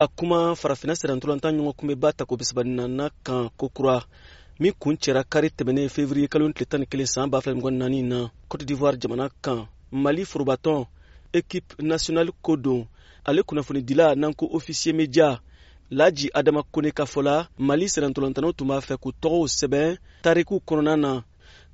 a kuma farafina sirantolanta ɲɔgɔn kun bɛ ba ta ko bisabaninana kan ko kura min kun cɛra kari tɛmɛnen fevriye kalo tile tan ni kelen saan b'a fila mɔgɔ naani na cote d'ivoire jamana kan mali forobatɔn ekipe nationale ko don ale kunnafonidila n'an ko ofisiye meja laji adama kone ka fɔ la mali sɛrɛntɔlɔntanaw tun b'a fɛ k'u tɔgɔw sɛbɛn tariku kɔnɔna na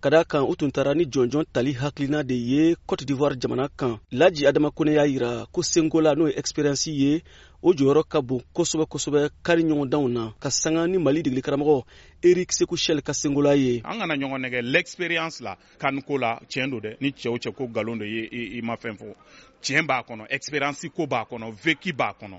ka da kan u tun taara ni jɔnjɔn tali hakilina de ye cote d'ivoire jamana kan laji adama kone y'a yira ko senkola n'o ye experience ye o jɔyɔrɔ ka bon kosɛbɛ kosɛbɛ kari ɲɔgɔndanw na ka sanga ni mali degeli karamɔgɔ erik seku shɛl ka sengola ye an kana ɲɔgɔn nɛgɛ l'experience la kaniko la tiɲɛ don dɛ ni cɛw cɛ ko galon de ye i ma fɛn fɔ tiɲɛ b'a kɔnɔ experience ko b'a kɔnɔ veki b'a kɔnɔ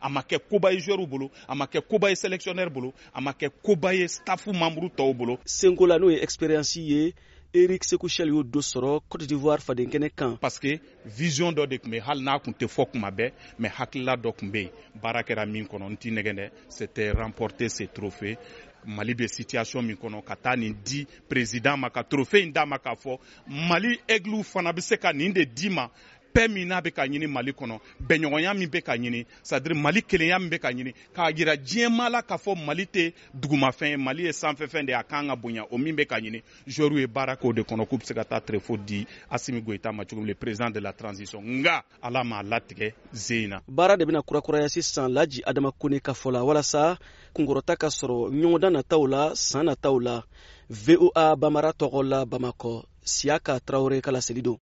a ma kɛ koba ye joueurs bolo a ma kɛ koba ye sélectionneur bolo a ma kɛ koba ye staff membre tɔw bolo senko la n'o ye expérience ye Eric Sekushel y'o do sɔrɔ Cote d'Ivoire fadenkɛnɛ kan parce que vision dɔ de tun bɛ hali n'a tun tɛ fɔ kuma bɛɛ mais hakilila dɔ tun bɛ yen baara kɛra min kɔnɔ n t'i nɛgɛn dɛ c'était remporter ce trophée mali bɛ situation min kɔnɔ ka taa nin di président ma ka trophée in d'a ma k'a fɔ mali aigle fana bɛ se ka nin de d'i ma bɛɛ min n'a bɛ ka ɲini mali kɔnɔ bɛnɲɔgɔnya min bɛ ka ɲini sadiri mali kelenya min bɛ ka ɲini k'a jira diɲɛmaa la k'a fɔ mali tɛ dugumafɛn ye mali ye sanfɛfɛn de a kan ka bonya o min bɛ ka ɲini zoriw ye baara k'o de kɔnɔ k'u bɛ se ka taa trefo di asimi goyita ma cogo min president de la transition nka ala m'a latigɛ ze in na baara de bɛna kurakuraya sisan laji adama kone ka fɔ la walasa kunkɔrɔta ka sɔrɔ ɲɔgɔndan nataw la san nataw la voa bamara tɔgɔ la bamakɔ siya ka tarawele ka laseli don